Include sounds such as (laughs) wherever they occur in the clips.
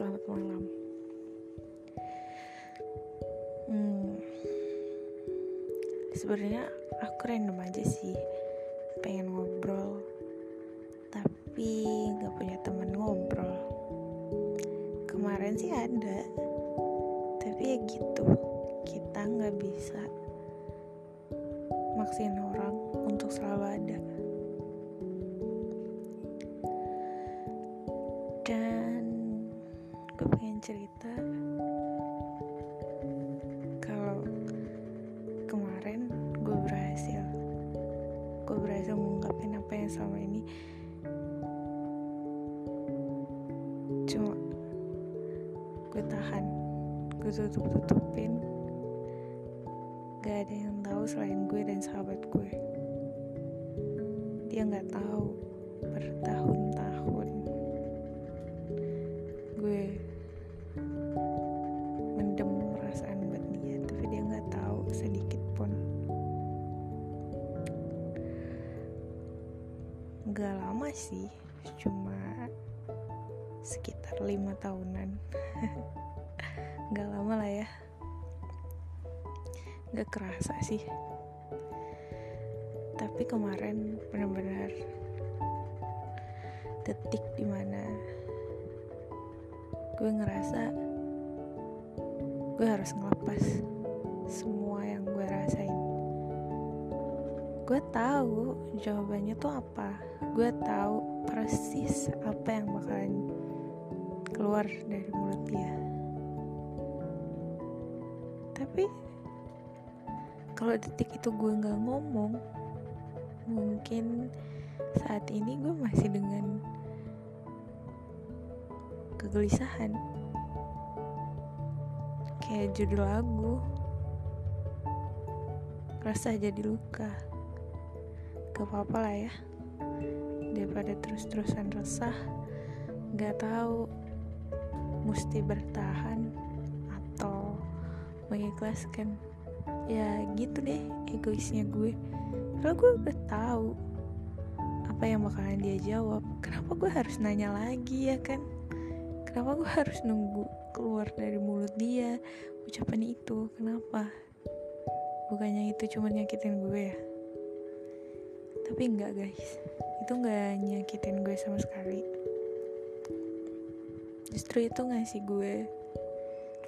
selamat malam. Hmm, sebenarnya aku random aja sih, pengen ngobrol, tapi nggak punya teman ngobrol. Kemarin sih ada, tapi ya gitu, kita nggak bisa maksin orang untuk selalu ada. dan gue pengen cerita. Kalau kemarin gue berhasil gue berhasil mengungkapin apa yang selama ini cuma gue tahan gue tutup tutupin gak ada yang tahu selain gue dan sahabat gue dia nggak tahu bertahun-tahun sih cuma sekitar lima tahunan. (laughs) Nggak lama lah ya. Nggak kerasa sih. Tapi kemarin benar-benar detik di mana gue ngerasa gue harus ngelepas semua yang gue rasain gue tahu jawabannya tuh apa. Gue tahu persis apa yang bakalan keluar dari mulut dia. Tapi kalau detik itu gue nggak ngomong mungkin saat ini gue masih dengan kegelisahan. Kayak judul lagu rasa jadi luka gak apa-apa lah ya. Daripada terus-terusan resah gak tahu mesti bertahan atau mengikhlaskan. Ya gitu deh egoisnya gue. Kalau gue udah tahu apa yang bakalan dia jawab. Kenapa gue harus nanya lagi ya kan? Kenapa gue harus nunggu keluar dari mulut dia? Ucapan itu kenapa? Bukannya itu cuma nyakitin gue ya tapi enggak guys. Itu enggak nyakitin gue sama sekali. Justru itu ngasih gue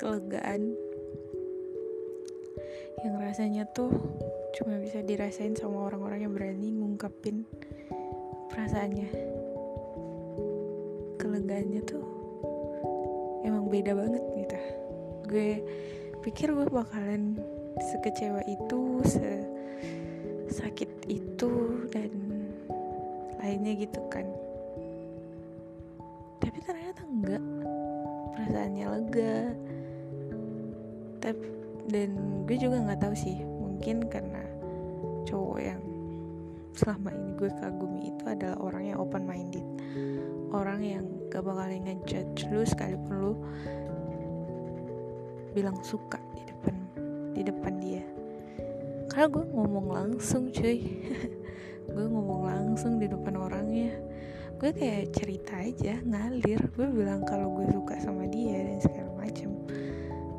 kelegaan. Yang rasanya tuh cuma bisa dirasain sama orang-orang yang berani ngungkapin perasaannya. Kelegaannya tuh emang beda banget gitu. Gue pikir gue bakalan sekecewa itu se sakit itu dan lainnya gitu kan. Tapi ternyata enggak. Perasaannya lega. Tapi dan gue juga nggak tahu sih. Mungkin karena cowok yang selama ini gue kagumi itu adalah orang yang open minded orang yang gak bakalan ngejudge lu sekalipun lu bilang suka di depan di depan dia karena gue ngomong langsung cuy. (laughs) Gue ngomong langsung di depan orangnya. Gue kayak cerita aja ngalir. Gue bilang kalau gue suka sama dia dan segala macam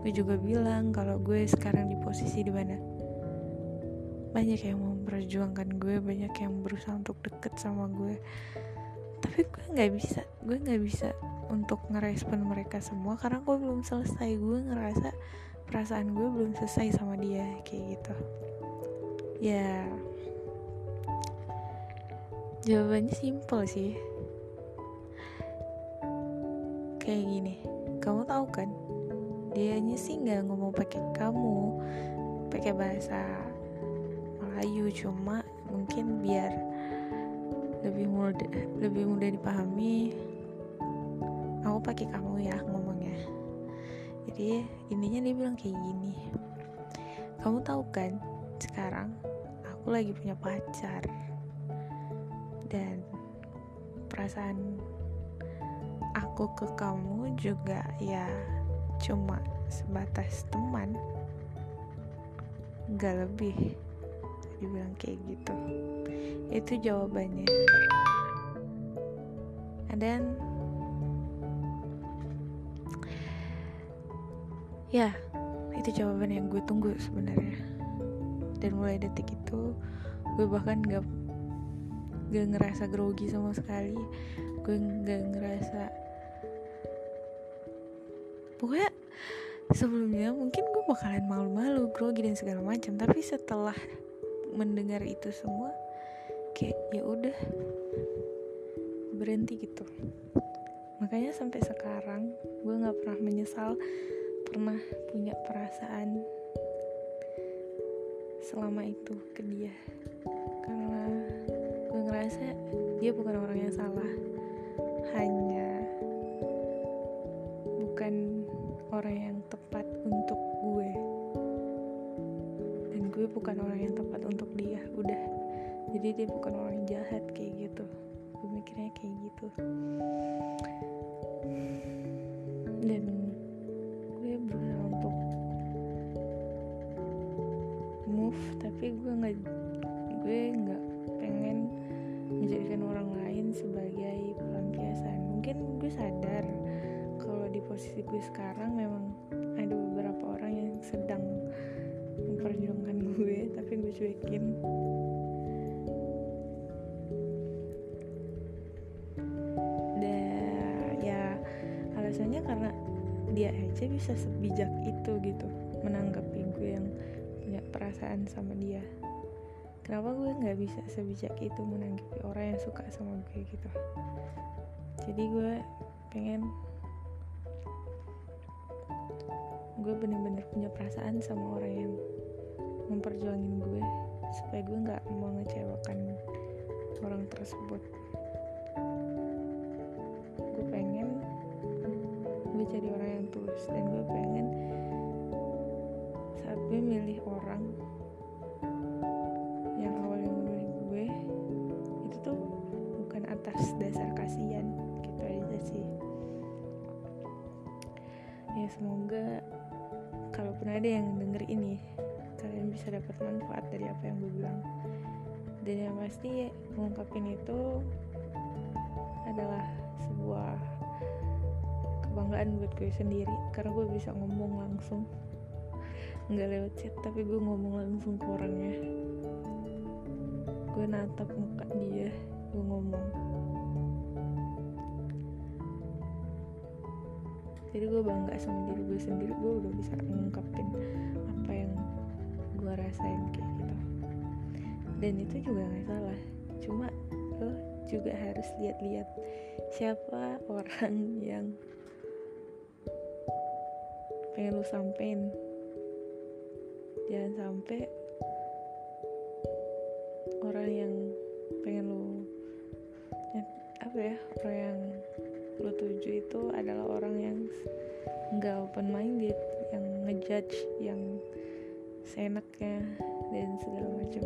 gue juga bilang kalau gue sekarang di posisi di mana banyak yang memperjuangkan gue banyak yang berusaha untuk deket sama gue tapi gue nggak bisa gue nggak bisa untuk ngerespon mereka semua karena gue belum selesai. Gue ngerasa perasaan gue belum selesai sama dia kayak gitu ya. Jawabannya simple sih. Kayak gini kamu tahu kan dianya sih nggak ngomong pakai kamu pakai bahasa Melayu. Cuma mungkin biar lebih mudah lebih mudah dipahami aku pakai kamu ya ngomongnya. Jadi intinya dia bilang kayak gini. Kamu tahu kan sekarang aku lagi punya pacar. Dan perasaan aku ke kamu juga ya cuma sebatas teman. Nggak lebih dibilang kayak gitu. Itu jawabannya. Dan ya itu jawaban yang gue tunggu sebenarnya dan mulai detik itu gue bahkan gak gak ngerasa grogi sama sekali. Gue gak ngerasa pokoknya sebelumnya mungkin gue bakalan malu-malu grogi dan segala macam. Tapi setelah mendengar itu semua kayak ya udah berhenti gitu. Makanya sampai sekarang gue nggak pernah menyesal pernah punya perasaan selama itu ke dia. Karena gue ngerasa dia bukan orang yang salah. Hanya bukan orang yang tepat untuk gue. Dan gue bukan orang yang tepat untuk dia. Udah. Jadi dia bukan orang jahat kayak gitu. Gue mikirnya kayak gitu. Dan tapi gue nggak gue nggak pengen menjadikan orang lain sebagai pelampiasan mungkin gue sadar kalau di posisi gue sekarang memang ada beberapa orang yang sedang memperjuangkan gue tapi gue cuekin. Dan ya alasannya karena dia aja bisa sebijak itu gitu menanggapi gue yang punya perasaan sama dia. Kenapa gue nggak bisa sebijak itu menanggapi orang yang suka sama gue gitu? Jadi gue pengen gue bener-bener punya perasaan sama orang yang memperjuangin gue supaya gue nggak mau ngecewakan orang tersebut. Gue pengen gue jadi orang yang tulus dan gue pengen saat gue milih orang yang awalnya memilih gue. Itu tuh bukan atas dasar kasihan gitu aja sih. Ya semoga kalaupun ada yang denger ini kalian bisa dapat manfaat dari apa yang gue bilang. Dan yang pasti mengungkapin itu adalah sebuah kebanggaan buat gue sendiri karena gue bisa ngomong langsung nggak lewat chat tapi gue ngomong langsung ke orangnya. Gue natap muka dia gue ngomong. Jadi gue bangga sama diri gue sendiri gue udah bisa ngungkapin apa yang gue rasain kayak gitu. Dan itu juga nggak salah. Cuma lo juga harus lihat-lihat siapa orang yang pengen lu sampein jangan sampai orang yang pengen ya, apa ya orang yang lo tuju itu adalah orang yang nggak open minded yang ngejudge yang seenaknya dan segala macam.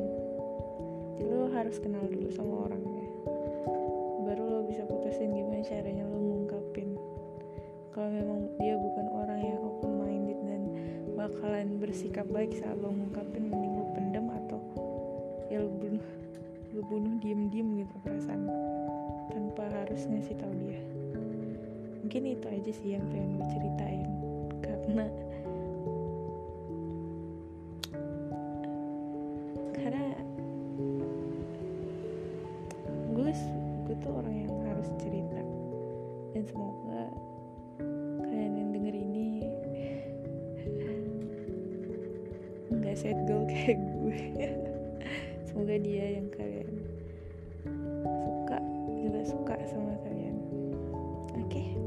Jadi lo harus kenal dulu sama orangnya. Baru lo bisa putusin gimana caranya lo ngungkapin bersikap baik saat lo ngungkapin mending lo pendem atau ya lo bunuh lo bunuh diem diem gitu perasaan tanpa harus ngasih tahu dia. Mungkin itu aja sih yang pengen gue ceritain karena nggak set goal kayak gue (laughs) semoga dia yang kalian suka juga suka sama kalian oke okay.